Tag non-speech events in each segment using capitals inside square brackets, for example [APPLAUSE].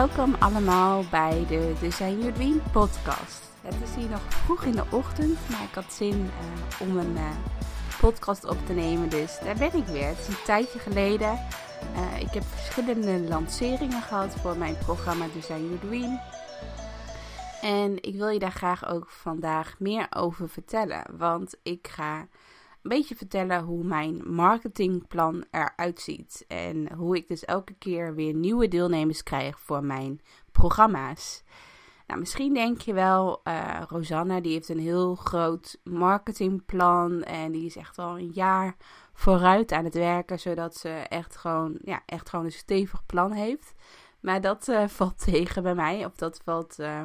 Welkom allemaal bij de Design Your Dream podcast. Het is hier nog vroeg in de ochtend, maar ik had zin uh, om een uh, podcast op te nemen, dus daar ben ik weer. Het is een tijdje geleden. Uh, ik heb verschillende lanceringen gehad voor mijn programma Design Your Dream. En ik wil je daar graag ook vandaag meer over vertellen, want ik ga een beetje vertellen hoe mijn marketingplan eruit ziet. En hoe ik dus elke keer weer nieuwe deelnemers krijg voor mijn programma's. Nou, misschien denk je wel, uh, Rosanna die heeft een heel groot marketingplan. En die is echt al een jaar vooruit aan het werken. Zodat ze echt gewoon, ja, echt gewoon een stevig plan heeft. Maar dat uh, [LAUGHS] valt tegen bij mij. Of dat valt, uh,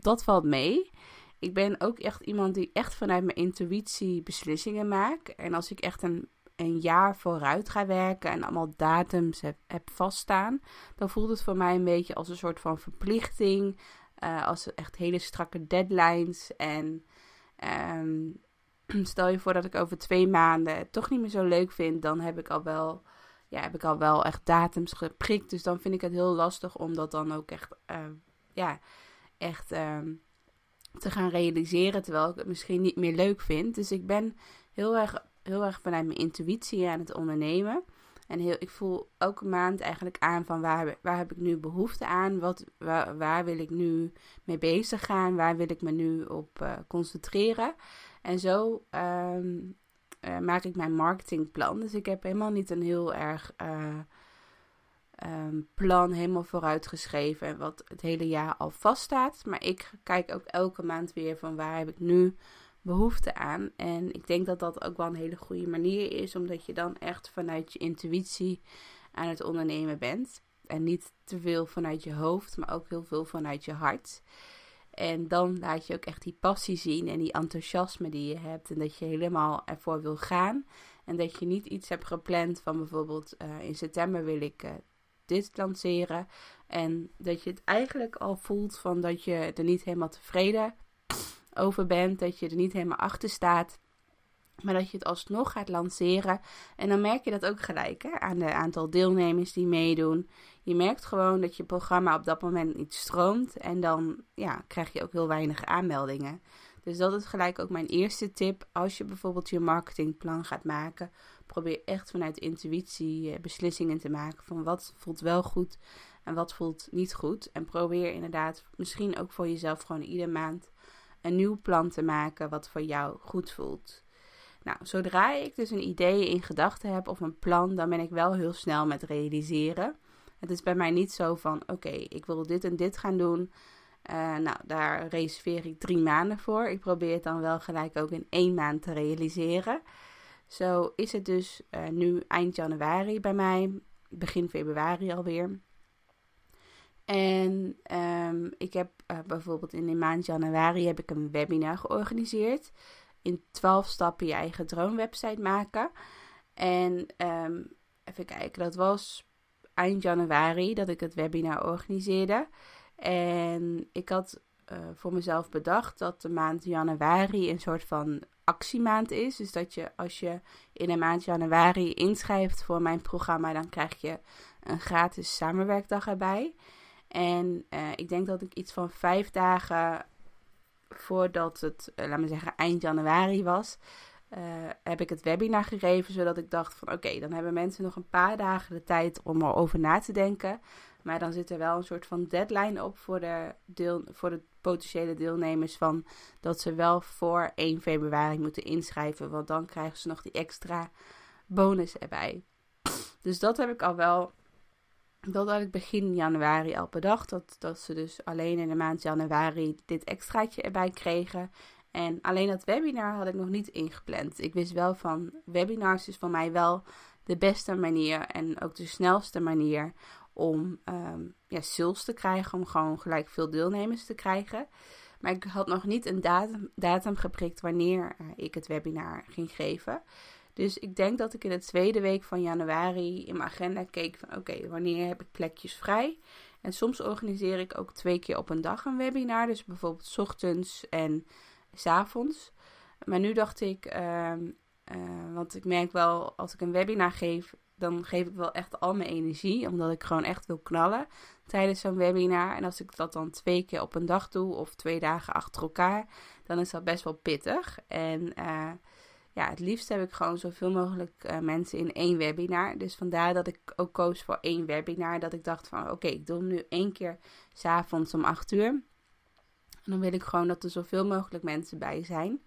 dat valt mee ik ben ook echt iemand die echt vanuit mijn intuïtie beslissingen maakt. En als ik echt een, een jaar vooruit ga werken en allemaal datums heb, heb vaststaan, dan voelt het voor mij een beetje als een soort van verplichting. Uh, als echt hele strakke deadlines. En um, [CLEARS THROAT] stel je voor dat ik over twee maanden het toch niet meer zo leuk vind, dan heb ik al wel. Ja, heb ik al wel echt datums geprikt. Dus dan vind ik het heel lastig om dat dan ook echt. Uh, ja, echt. Um, te gaan realiseren, terwijl ik het misschien niet meer leuk vind. Dus ik ben heel erg, heel erg vanuit mijn intuïtie aan het ondernemen. En heel, ik voel elke maand eigenlijk aan van waar, waar heb ik nu behoefte aan? Wat, waar, waar wil ik nu mee bezig gaan? Waar wil ik me nu op uh, concentreren? En zo um, uh, maak ik mijn marketingplan. Dus ik heb helemaal niet een heel erg uh, um, plan helemaal vooruitgeschreven en wat het hele jaar al vaststaat. Maar ik kijk ook elke maand weer van waar heb ik nu behoefte aan. En ik denk dat dat ook wel een hele goede manier is, omdat je dan echt vanuit je intuïtie aan het ondernemen bent. En niet te veel vanuit je hoofd, maar ook heel veel vanuit je hart. En dan laat je ook echt die passie zien en die enthousiasme die je hebt. En dat je helemaal ervoor wil gaan. En dat je niet iets hebt gepland van bijvoorbeeld uh, in september wil ik uh, dit lanceren. En dat je het eigenlijk al voelt van dat je er niet helemaal tevreden over bent. Dat je er niet helemaal achter staat. Maar dat je het alsnog gaat lanceren. En dan merk je dat ook gelijk hè, aan de aantal deelnemers die meedoen. Je merkt gewoon dat je programma op dat moment niet stroomt. En dan ja, krijg je ook heel weinig aanmeldingen. Dus dat is gelijk ook mijn eerste tip. Als je bijvoorbeeld je marketingplan gaat maken, probeer echt vanuit intuïtie eh, beslissingen te maken van wat voelt wel goed en wat voelt niet goed. En probeer inderdaad misschien ook voor jezelf gewoon iedere maand een nieuw plan te maken wat voor jou goed voelt. Nou, zodra ik dus een idee in gedachten heb of een plan, dan ben ik wel heel snel met realiseren. Het is bij mij niet zo van: oké, ik wil dit en dit gaan doen. Uh, nou, daar reserveer ik drie maanden voor. Ik probeer het dan wel gelijk ook in één maand te realiseren. Zo is het dus uh, nu eind januari bij mij, begin februari alweer. En um, ik heb uh, bijvoorbeeld in de maand januari heb ik een webinar georganiseerd. In 12 stappen je eigen droomwebsite maken. En um, even kijken, dat was eind januari dat ik het webinar organiseerde. En ik had uh, voor mezelf bedacht dat de maand januari een soort van actiemaand is. Dus dat je als je in de maand januari inschrijft voor mijn programma, dan krijg je een gratis samenwerkdag erbij. En uh, ik denk dat ik iets van vijf dagen voordat het, uh, laat me zeggen, eind januari was, heb ik het webinar gegeven. Zodat ik dacht van oké, dan hebben mensen nog een paar dagen de tijd om erover na te denken. Maar dan zit er wel een soort van deadline op voor de, deel, voor de potentiële deelnemers. Van dat ze wel voor 1 februari moeten inschrijven. Want dan krijgen ze nog die extra bonus erbij. Dus dat heb ik al wel. Dat had ik begin januari al bedacht. Dat, dat ze dus alleen in de maand januari dit extraatje erbij kregen. En alleen dat webinar had ik nog niet ingepland. Ik wist wel van webinars is voor mij wel de beste manier en ook de snelste manier om um, ja, sales te krijgen, om gewoon gelijk veel deelnemers te krijgen. Maar ik had nog niet een datum, datum geprikt wanneer uh, ik het webinar ging geven. Dus ik denk dat ik in de tweede week van januari in mijn agenda keek van oké, wanneer heb ik plekjes vrij? En soms organiseer ik ook twee keer op een dag een webinar. Dus bijvoorbeeld s ochtends en s avonds. Maar nu dacht ik, uh, uh, want ik merk wel als ik een webinar geef, dan geef ik wel echt al mijn energie, omdat ik gewoon echt wil knallen tijdens zo'n webinar. En als ik dat dan twee keer op een dag doe of twee dagen achter elkaar, dan is dat best wel pittig. En uh, ja, het liefst heb ik gewoon zoveel mogelijk uh, mensen in één webinar. Dus vandaar dat ik ook koos voor één webinar. Dat ik dacht van oké, ik doe hem nu één keer s'avonds om 8 uur. En dan wil ik gewoon dat er zoveel mogelijk mensen bij zijn.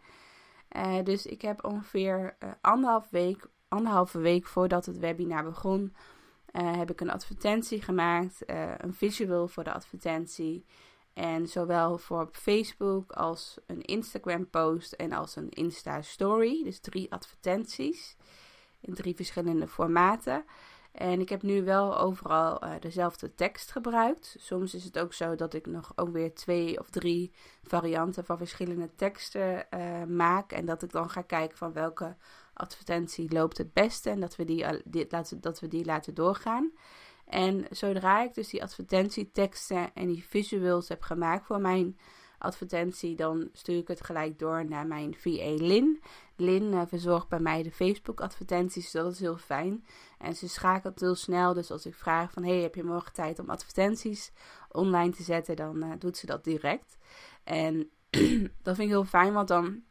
Uh, dus ik heb ongeveer anderhalf week, anderhalve week voordat het webinar begon, heb ik een advertentie gemaakt. een visual voor de advertentie. En zowel voor Facebook als een Instagram post en als een Insta story. Dus drie advertenties in drie verschillende formaten. En ik heb nu wel overal uh, dezelfde tekst gebruikt. Soms is het ook zo dat ik nog ook weer twee of drie varianten van verschillende teksten maak. En dat ik dan ga kijken van welke advertentie loopt het beste. En dat we die, die, dat we die laten doorgaan. En zodra ik dus die advertentieteksten en die visuals heb gemaakt voor mijn advertentie, dan stuur ik het gelijk door naar mijn VA Lin. Lin uh, verzorgt bij mij de Facebook advertenties, dus dat is heel fijn. En ze schakelt heel snel, dus als ik vraag van, hey, heb je morgen tijd om advertenties online te zetten, dan uh, doet ze dat direct. En [CLEARS THROAT] dat vind ik heel fijn, want dan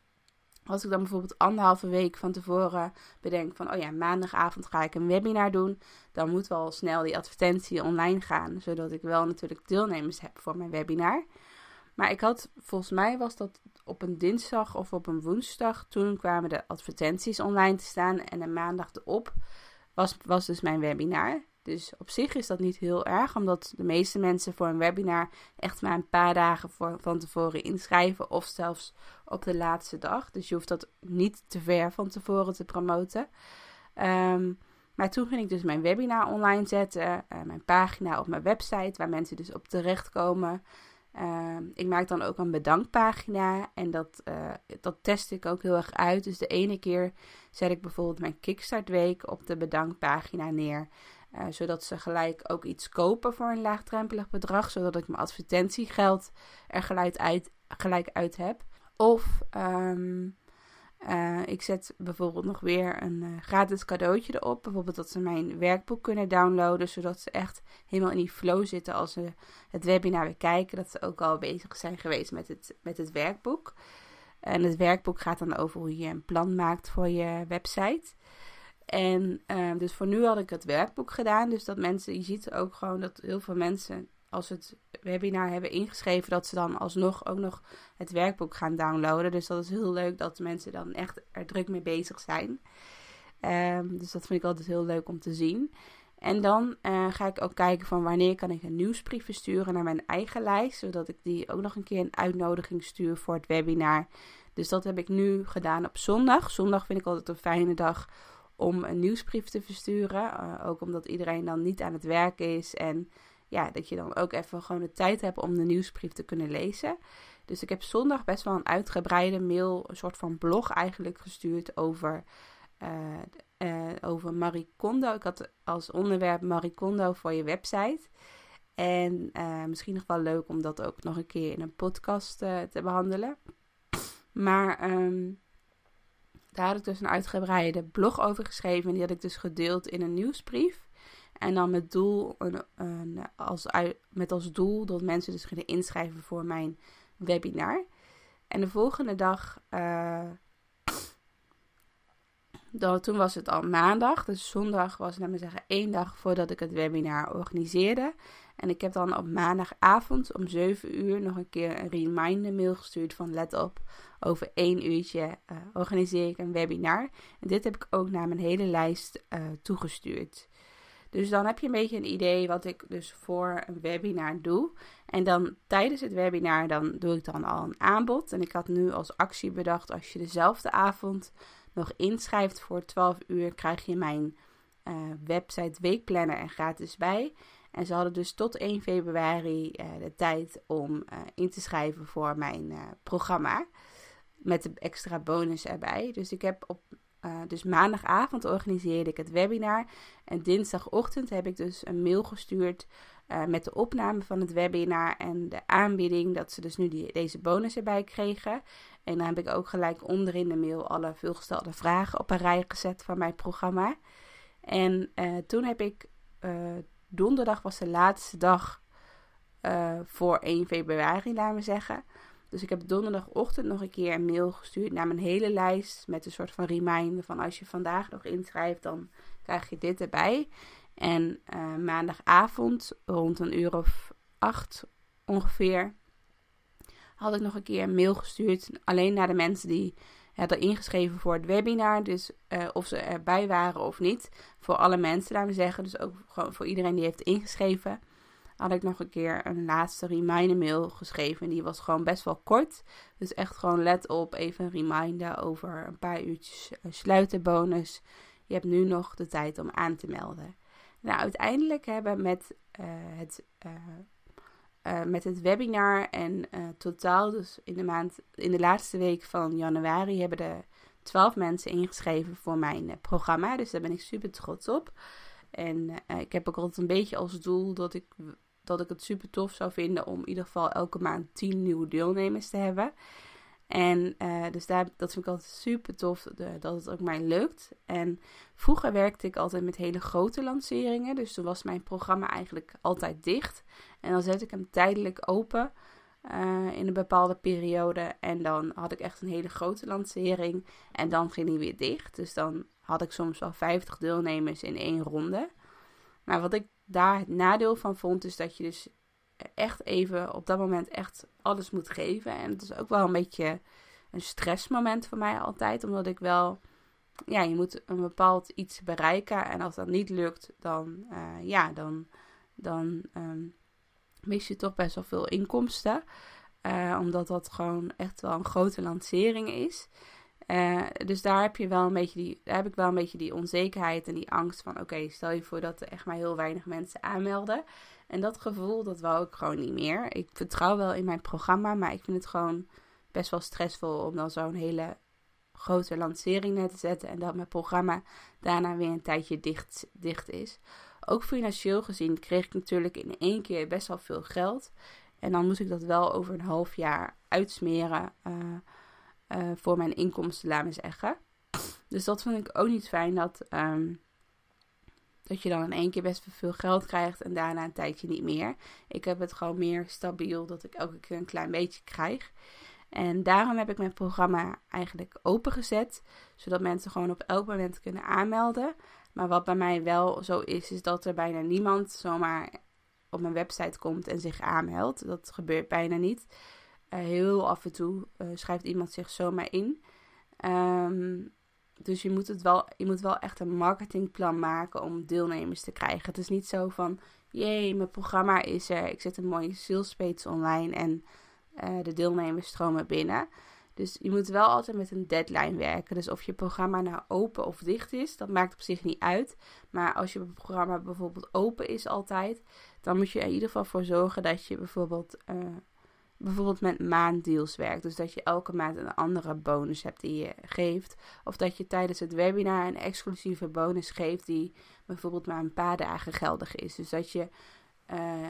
als ik dan bijvoorbeeld anderhalve week van tevoren bedenk van, oh ja, maandagavond ga ik een webinar doen, dan moet wel snel die advertentie online gaan, zodat ik wel natuurlijk deelnemers heb voor mijn webinar. Maar ik had, volgens mij was dat op een dinsdag of op een woensdag, toen kwamen de advertenties online te staan en een maandag erop was, was dus mijn webinar. Dus op zich is dat niet heel erg, omdat de meeste mensen voor een webinar echt maar een paar dagen voor, van tevoren inschrijven of zelfs op de laatste dag. Dus je hoeft dat niet te ver van tevoren te promoten. Um, maar toen ging ik dus mijn webinar online zetten, uh, mijn pagina op mijn website, waar mensen dus op terechtkomen. Uh, ik maak dan ook een bedankpagina en dat, uh, dat test ik ook heel erg uit. Dus de ene keer zet ik bijvoorbeeld mijn Kickstart week op de bedankpagina neer. Uh, zodat ze gelijk ook iets kopen voor een laagdrempelig bedrag. Zodat ik mijn advertentiegeld er gelijk uit, gelijk uit heb. Of um, uh, ik zet bijvoorbeeld nog weer een uh, gratis cadeautje erop. Bijvoorbeeld dat ze mijn werkboek kunnen downloaden. Zodat ze echt helemaal in die flow zitten als ze het webinar weer kijken. Dat ze ook al bezig zijn geweest met het, met het werkboek. En het werkboek gaat dan over hoe je een plan maakt voor je website. En uh, dus voor nu had ik het werkboek gedaan. Dus dat mensen, je ziet ook gewoon dat heel veel mensen, als het webinar hebben ingeschreven, dat ze dan alsnog ook nog het werkboek gaan downloaden. Dus dat is heel leuk dat mensen dan echt er druk mee bezig zijn. Um, dus dat vind ik altijd heel leuk om te zien. En dan uh, ga ik ook kijken van wanneer kan ik een nieuwsbrief versturen naar mijn eigen lijst. Zodat ik die ook nog een keer een uitnodiging stuur voor het webinar. Dus dat heb ik nu gedaan op zondag. Zondag vind ik altijd een fijne dag om een nieuwsbrief te versturen. Uh, ook omdat iedereen dan niet aan het werk is. En ja, dat je dan ook even gewoon de tijd hebt om de nieuwsbrief te kunnen lezen. Dus ik heb zondag best wel een uitgebreide mail, een soort van blog eigenlijk gestuurd over, uh, over Marie Kondo. Ik had als onderwerp Marie Kondo voor je website. En misschien nog wel leuk om dat ook nog een keer in een podcast te behandelen. Maar um, daar had ik dus een uitgebreide blog over geschreven. En die had ik dus gedeeld in een nieuwsbrief. En dan met, doel, een, een, als, met als doel dat mensen dus gingen inschrijven voor mijn webinar. En de volgende dag, [CLEARS THROAT] uh, dan, toen was het al maandag. Dus zondag was, laat maar zeggen, één dag voordat ik het webinar organiseerde. En ik heb dan op maandagavond om 7 uur nog een keer een reminder mail gestuurd van let op, over één uurtje uh, organiseer ik een webinar. En dit heb ik ook naar mijn hele lijst uh, toegestuurd. Dus dan heb je een beetje een idee wat ik dus voor een webinar doe. En dan tijdens het webinar dan doe ik dan al een aanbod. En ik had nu als actie bedacht als je dezelfde avond nog inschrijft voor 12 uur krijg je mijn uh, website weekplanner er gratis bij. En ze hadden dus tot 1 februari uh, de tijd om uh, in te schrijven voor mijn programma. Met de extra bonus erbij. Dus ik heb op dus maandagavond organiseerde ik het webinar. En dinsdagochtend heb ik dus een mail gestuurd met de opname van het webinar en de aanbieding dat ze dus nu die, deze bonus erbij kregen. En dan heb ik ook gelijk onderin de mail alle veelgestelde vragen op een rij gezet van mijn programma. En toen heb ik, donderdag was de laatste dag voor 1 februari, laten we zeggen. Dus ik heb donderdagochtend nog een keer een mail gestuurd naar mijn hele lijst. Met een soort van reminder van als je vandaag nog inschrijft, dan krijg je dit erbij. En uh, maandagavond, rond een uur of acht ongeveer, had ik nog een keer een mail gestuurd. Alleen naar de mensen die hadden ingeschreven voor het webinar. Dus uh, of ze erbij waren of niet. Voor alle mensen, laten we zeggen. Dus ook gewoon voor iedereen die heeft ingeschreven had ik nog een keer een laatste reminder mail geschreven. En die was gewoon best wel kort. Dus echt gewoon let op, even een reminder over een paar uurtjes sluitenbonus. Je hebt nu nog de tijd om aan te melden. Nou, uiteindelijk hebben met, uh, het, uh, met het webinar en totaal, dus in de maand, in de laatste week van januari, hebben er 12 mensen ingeschreven voor mijn programma. Dus daar ben ik super trots op. En ik heb ook altijd een beetje als doel dat ik dat ik het super tof zou vinden om in ieder geval elke maand 10 nieuwe deelnemers te hebben. En uh, dus daar, dat vind ik altijd super tof de, dat het ook mij lukt. En vroeger werkte ik altijd met hele grote lanceringen. Dus toen was mijn programma eigenlijk altijd dicht. En dan zet ik hem tijdelijk open uh, in een bepaalde periode. En dan had ik echt een hele grote lancering. En dan ging hij weer dicht. Dus dan had ik soms wel 50 deelnemers in één ronde. Maar wat ik daar het nadeel van vond, is dat je dus echt even op dat moment echt alles moet geven. En het is ook wel een beetje een stressmoment voor mij altijd, omdat ik wel, ja, je moet een bepaald iets bereiken. En als dat niet lukt, dan, uh, ja, dan, dan um, mis je toch best wel veel inkomsten. Uh, omdat dat gewoon echt wel een grote lancering is. Uh, dus daar heb je wel een beetje die, daar heb ik wel een beetje die onzekerheid en die angst van: oké, stel je voor dat er echt maar heel weinig mensen aanmelden. En dat gevoel, dat wou ik gewoon niet meer. Ik vertrouw wel in mijn programma, maar ik vind het gewoon best wel stressvol om dan zo'n hele grote lancering neer te zetten en dat mijn programma daarna weer een tijdje dicht, dicht is. Ook financieel gezien kreeg ik natuurlijk in één keer best wel veel geld. En dan moest ik dat wel over een half jaar uitsmeren. Uh, uh, voor mijn inkomsten, laten we zeggen. Dus dat vind ik ook niet fijn dat, um, dat je dan in één keer best veel geld krijgt en daarna een tijdje niet meer. Ik heb het gewoon meer stabiel dat ik elke keer een klein beetje krijg. En daarom heb ik mijn programma eigenlijk opengezet, zodat mensen gewoon op elk moment kunnen aanmelden. Maar wat bij mij wel zo is, is dat er bijna niemand zomaar op mijn website komt en zich aanmeldt. Dat gebeurt bijna niet. Uh, heel af en toe uh, schrijft iemand zich zomaar in. Um, dus je moet, het wel, je moet wel echt een marketingplan maken om deelnemers te krijgen. Het is niet zo van, jee, mijn programma is er. Ik zet een mooie sales page online en uh, de deelnemers stromen binnen. Dus je moet wel altijd met een deadline werken. Dus of je programma nou open of dicht is, dat maakt op zich niet uit. Maar als je programma bijvoorbeeld open is altijd, dan moet je er in ieder geval voor zorgen dat je bijvoorbeeld uh, bijvoorbeeld met maanddeals werkt. Dus dat je elke maand een andere bonus hebt die je geeft. Of dat je tijdens het webinar een exclusieve bonus geeft die bijvoorbeeld maar een paar dagen geldig is. Dus dat je uh,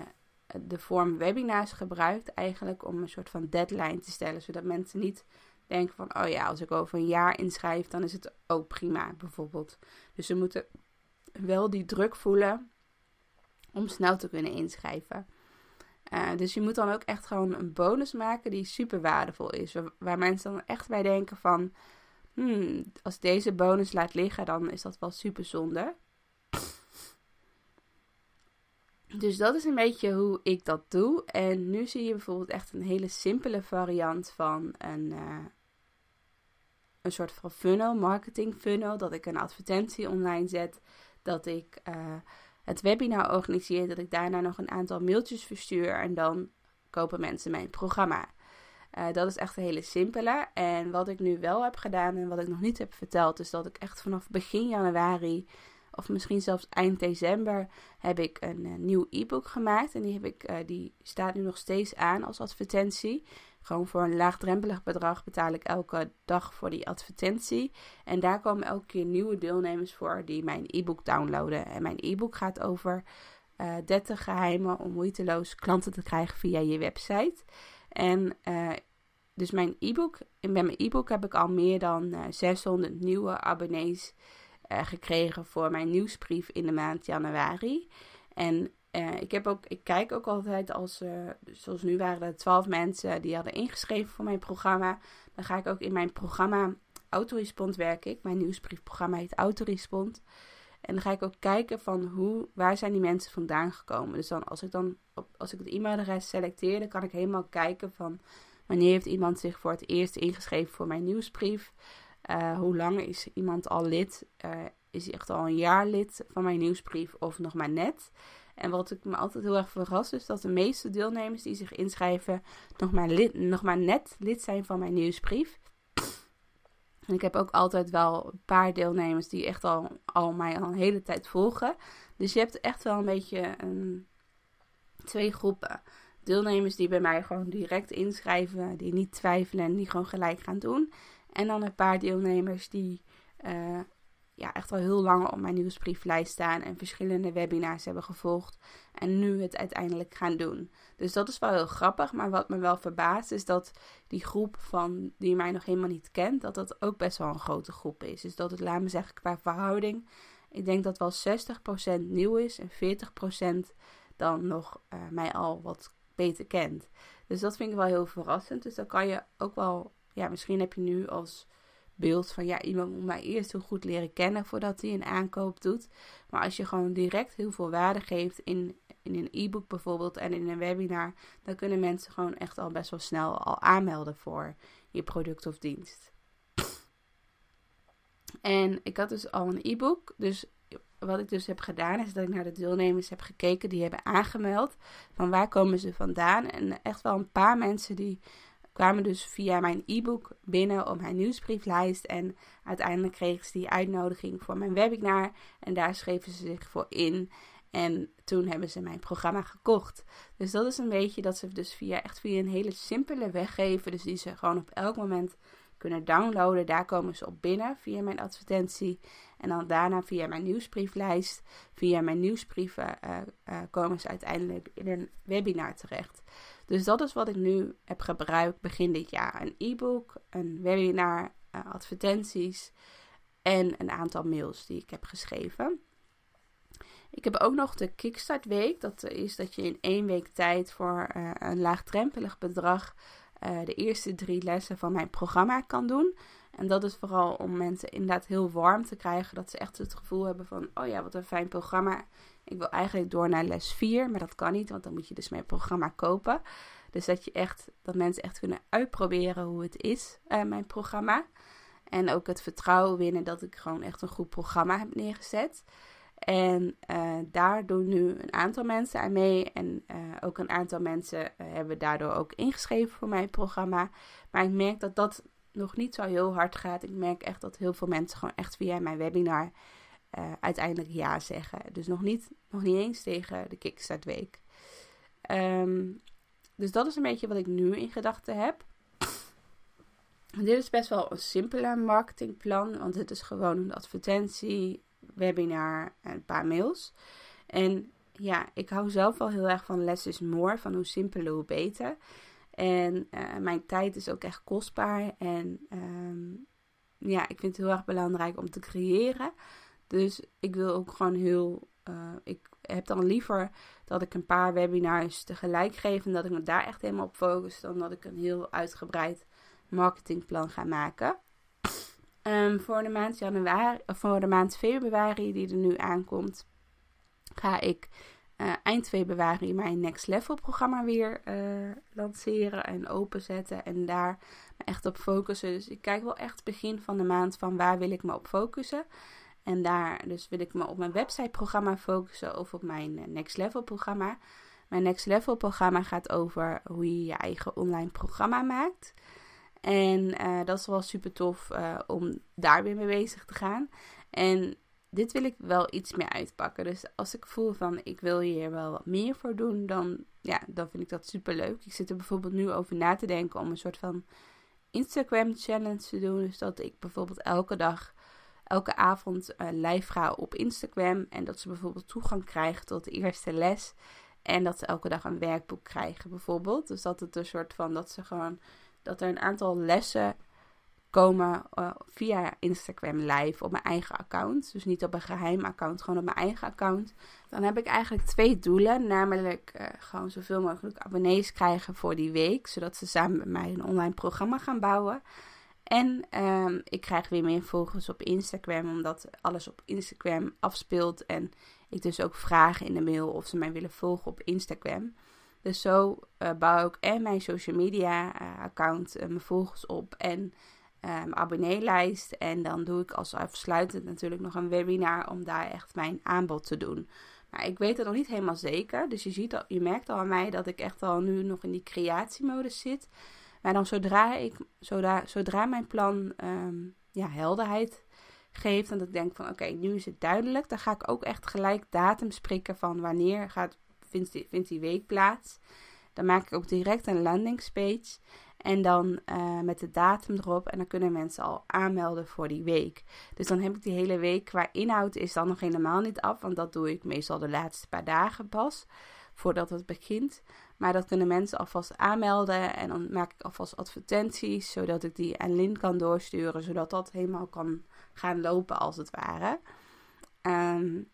de vorm webinars gebruikt eigenlijk om een soort van deadline te stellen. Zodat mensen niet denken van, oh ja, als ik over een jaar inschrijf, dan is het ook prima bijvoorbeeld. Dus ze moeten wel die druk voelen om snel te kunnen inschrijven. Uh, dus je moet dan ook echt gewoon een bonus maken die super waardevol is. Waar, mensen dan echt bij denken van... Hmm, als deze bonus laat liggen, dan is dat wel super zonde. Dus dat is een beetje hoe ik dat doe. En nu zie je bijvoorbeeld echt een hele simpele variant van een, uh, een soort van funnel, marketing funnel. Dat ik een advertentie online zet. Dat ik... Uh, het webinar organiseer, dat ik daarna nog een aantal mailtjes verstuur en dan kopen mensen mijn programma. Uh, dat is echt een hele simpele. En wat ik nu wel heb gedaan en wat ik nog niet heb verteld, is dat ik echt vanaf begin januari, of misschien zelfs eind december, heb ik een uh, nieuw e-book gemaakt. En die, heb ik, uh, die staat nu nog steeds aan als advertentie. Gewoon voor een laagdrempelig bedrag betaal ik elke dag voor die advertentie. En daar komen elke keer nieuwe deelnemers voor die mijn e-book downloaden. En mijn e-book gaat over uh, eh, 30 geheimen om moeiteloos klanten te krijgen via je website. En uh, dus mijn e-book, met mijn e-book heb ik al meer dan uh, eh, 600 nieuwe abonnees gekregen voor mijn nieuwsbrief in de maand januari. En ik, heb ook, ik kijk ook altijd als, zoals nu waren er twaalf mensen die hadden ingeschreven voor mijn programma. Dan ga ik ook in mijn programma Autorespond werk ik. Mijn nieuwsbriefprogramma heet Autorespond. En dan ga ik ook kijken van hoe, waar zijn die mensen vandaan gekomen. Dus dan als ik dan op, als ik het e-mailadres selecteer, dan kan ik helemaal kijken van wanneer heeft iemand zich voor het eerst ingeschreven voor mijn nieuwsbrief. Uh, hoe lang is iemand al lid? Is hij echt al een jaar lid van mijn nieuwsbrief of nog maar net? En wat ik me altijd heel erg verras is dat de meeste deelnemers die zich inschrijven nog maar, lid, nog maar net lid zijn van mijn nieuwsbrief. En ik heb ook altijd wel een paar deelnemers die echt al, al mij al een hele tijd volgen. Dus je hebt echt wel een beetje een, twee groepen. Deelnemers die bij mij gewoon direct inschrijven, die niet twijfelen en die gewoon gelijk gaan doen. En dan een paar deelnemers die uh, ja, echt al heel lang op mijn nieuwsbrieflijst staan en verschillende webinars hebben gevolgd en nu het uiteindelijk gaan doen. Dus dat is wel heel grappig, maar wat me wel verbaast is dat die groep van die mij nog helemaal niet kent, dat dat ook best wel een grote groep is. Dus dat het, laat me zeggen, qua verhouding, ik denk dat wel 60% nieuw is en 40% dan nog uh, mij al wat beter kent. Dus dat vind ik wel heel verrassend. Dus dan kan je ook wel, ja, misschien heb je nu als beeld van ja, iemand moet mij eerst heel goed leren kennen voordat hij een aankoop doet. Maar als je gewoon direct heel veel waarde geeft in, in een e-book bijvoorbeeld en in een webinar, dan kunnen mensen gewoon echt al best wel snel al aanmelden voor je product of dienst. En ik had dus al een e-book, dus wat ik dus heb gedaan is dat ik naar de deelnemers heb gekeken die hebben aangemeld. Van waar komen ze vandaan? En echt wel een paar mensen die kwamen dus via mijn e-book binnen op mijn nieuwsbrieflijst. En uiteindelijk kregen ze die uitnodiging voor mijn webinar. En daar schreven ze zich voor in. En toen hebben ze mijn programma gekocht. Dus dat is een beetje dat ze dus via echt via een hele simpele weg geven. Dus die ze gewoon op elk moment kunnen downloaden. Daar komen ze op binnen via mijn advertentie. En dan daarna via mijn nieuwsbrieflijst. Via mijn nieuwsbrieven uh, uh, komen ze uiteindelijk in een webinar terecht. Dus dat is wat ik nu heb gebruikt begin dit jaar. Een e-book, een webinar, uh, advertenties en een aantal mails die ik heb geschreven. Ik heb ook nog de Kickstart Week. Dat is dat je in één week tijd voor uh, een laagdrempelig bedrag uh, de eerste drie lessen van mijn programma kan doen. En dat is vooral om mensen inderdaad heel warm te krijgen. Dat ze echt het gevoel hebben van, oh ja, wat een fijn programma. Ik wil eigenlijk door naar les 4, maar dat kan niet, want dan moet je dus mijn programma kopen. Dus dat je echt, dat mensen echt kunnen uitproberen hoe het is, uh, mijn programma. En ook het vertrouwen winnen dat ik gewoon echt een goed programma heb neergezet. En uh, daar doen nu een aantal mensen aan mee. En uh, ook een aantal mensen hebben daardoor ook ingeschreven voor mijn programma. Maar ik merk dat dat nog niet zo heel hard gaat. Ik merk echt dat heel veel mensen gewoon echt via mijn webinar uiteindelijk ja zeggen. Dus nog niet, nog niet eens tegen de Kickstart Week. Um, dus dat is een beetje wat ik nu in gedachten heb. Dit is best wel een simpele marketingplan, want het is gewoon een advertentie, webinar en een paar mails. En ja, ik hou zelf wel heel erg van less is more, van hoe simpeler hoe beter. En uh, mijn tijd is ook echt kostbaar. En um, ja, ik vind het heel erg belangrijk om te creëren. Dus ik wil ook gewoon heel. Uh, ik heb dan liever dat ik een paar webinars tegelijk geef. En dat ik me daar echt helemaal op focus. Dan dat ik een heel uitgebreid marketingplan ga maken. Um, voor de maand januari, voor de maand februari die er nu aankomt, ga ik uh, eind februari mijn Next Level programma weer uh, lanceren en openzetten. En daar me echt op focussen. Dus ik kijk wel echt begin van de maand van waar wil ik me op focussen. En daar dus wil ik me op mijn website programma focussen of op mijn eh, Next Level programma. Mijn Next Level programma gaat over hoe je je eigen online programma maakt. En uh, dat is wel super tof uh, om daar weer mee bezig te gaan. En dit wil ik wel iets meer uitpakken. Dus als ik voel van ik wil hier wel wat meer voor doen, dan, ja, dan vind ik dat super leuk. Ik zit er bijvoorbeeld nu over na te denken om een soort van Instagram challenge te doen. Dus dat ik bijvoorbeeld elke dag, elke avond uh, live ga op Instagram. En dat ze bijvoorbeeld toegang krijgen tot de eerste les. En dat ze elke dag een werkboek krijgen bijvoorbeeld. Dus dat het een soort van dat ze gewoon dat er een aantal lessen komen uh, via Instagram live op mijn eigen account. Dus niet op een geheim account, gewoon op mijn eigen account. Dan heb ik eigenlijk twee doelen. Namelijk uh, gewoon zoveel mogelijk abonnees krijgen voor die week. Zodat ze samen met mij een online programma gaan bouwen. En um, ik krijg weer meer volgers op Instagram, omdat alles op Instagram afspeelt. En ik dus ook vraag in de mail of ze mij willen volgen op Instagram. Dus zo uh, bouw ik en mijn social media uh, account, uh, mijn volgers op en mijn abonneelijst. En dan doe ik als afsluitend natuurlijk nog een webinar om daar echt mijn aanbod te doen. Maar ik weet het nog niet helemaal zeker. Dus je, ziet al, je merkt al aan mij dat ik echt al nu nog in die creatiemodus zit. Maar dan zodra, ik, zodra, zodra mijn plan um, ja, helderheid geeft en dat ik denk van oké, nu is het duidelijk, dan ga ik ook echt gelijk datums prikken van wanneer gaat, vindt, die, week plaats. Dan maak ik ook direct een landingspage en dan uh, met de datum erop en dan kunnen mensen al aanmelden voor die week. Dus dan heb ik die hele week qua inhoud is dan nog helemaal niet af, want dat doe ik meestal de laatste paar dagen pas voordat het begint. Maar dat kunnen mensen alvast aanmelden en dan maak ik alvast advertenties, zodat ik die aan Lin kan doorsturen, zodat dat helemaal kan gaan lopen als het ware. Um,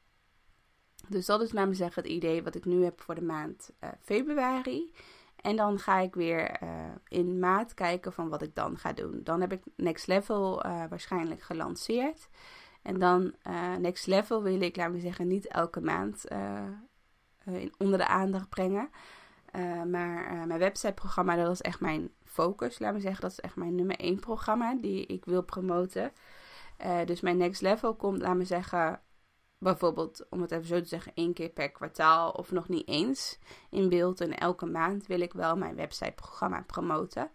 dus dat is naar me zeggen het idee wat ik nu heb voor de maand uh, februari. En dan ga ik weer uh, in maart kijken van wat ik dan ga doen. Dan heb ik Next Level uh, waarschijnlijk gelanceerd. En dan Next Level wil ik, laten we zeggen, niet elke maand in, onder de aandacht brengen. Uh, maar uh, mijn websiteprogramma, dat is echt mijn focus. Laat me zeggen, dat is echt mijn nummer één programma die ik wil promoten. Uh, dus mijn next level komt, laat me zeggen, bijvoorbeeld, om het even zo te zeggen, één keer per kwartaal of nog niet eens in beeld. En elke maand wil ik wel mijn websiteprogramma promoten.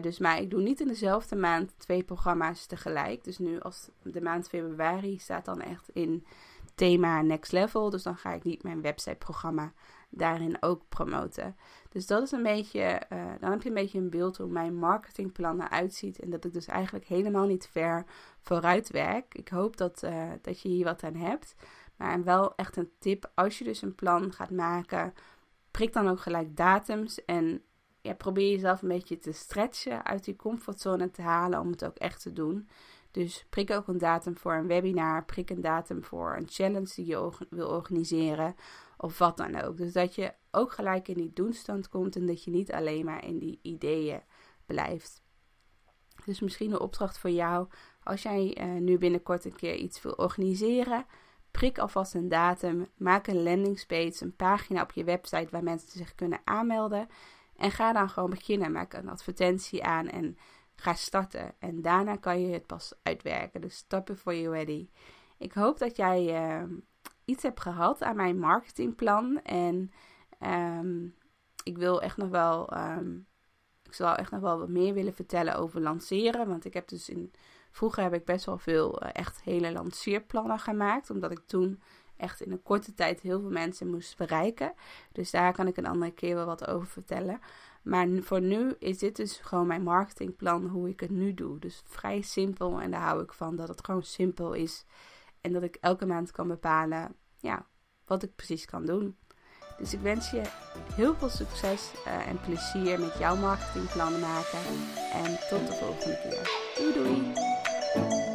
dus maar ik doe niet in dezelfde maand twee programma's tegelijk. Dus nu als de maand februari staat dan echt in thema next level. Dus dan ga ik niet mijn websiteprogramma daarin ook promoten. Dus dat is een beetje, uh, dan heb je een beetje een beeld hoe mijn marketingplan eruit ziet. En dat ik dus eigenlijk helemaal niet ver vooruit werk. Ik hoop dat, uh, dat je hier wat aan hebt. Maar wel echt een tip, als je dus een plan gaat maken, prik dan ook gelijk datums. En ja, probeer jezelf een beetje te stretchen, uit die comfortzone te halen om het ook echt te doen. Dus prik ook een datum voor een webinar, prik een datum voor een challenge die je wil organiseren of wat dan ook. Dus dat je ook gelijk in die doenstand komt en dat je niet alleen maar in die ideeën blijft. Dus misschien een opdracht voor jou als jij uh, nu binnenkort een keer iets wil organiseren. Prik alvast een datum, maak een landingspage, een pagina op je website waar mensen zich kunnen aanmelden. En ga dan gewoon beginnen. Maak een advertentie aan en ga starten. En daarna kan je het pas uitwerken. Dus stop before you're ready. Ik hoop dat jij uh, iets hebt gehad aan mijn marketingplan. En um, ik wil echt nog wel. Um, ik zou echt nog wel wat meer willen vertellen over lanceren. Want ik heb dus in. Vroeger heb ik best wel veel uh, echt hele lanceerplannen gemaakt. Omdat ik toen echt in een korte tijd heel veel mensen moest bereiken. Dus daar kan ik een andere keer wel wat over vertellen. Maar voor nu is dit dus gewoon mijn marketingplan, hoe ik het nu doe. Dus vrij simpel en daar hou ik van dat het gewoon simpel is. En dat ik elke maand kan bepalen ja, wat ik precies kan doen. Dus ik wens je heel veel succes uh, en plezier met jouw marketingplan maken. En tot de volgende keer. Doei doei!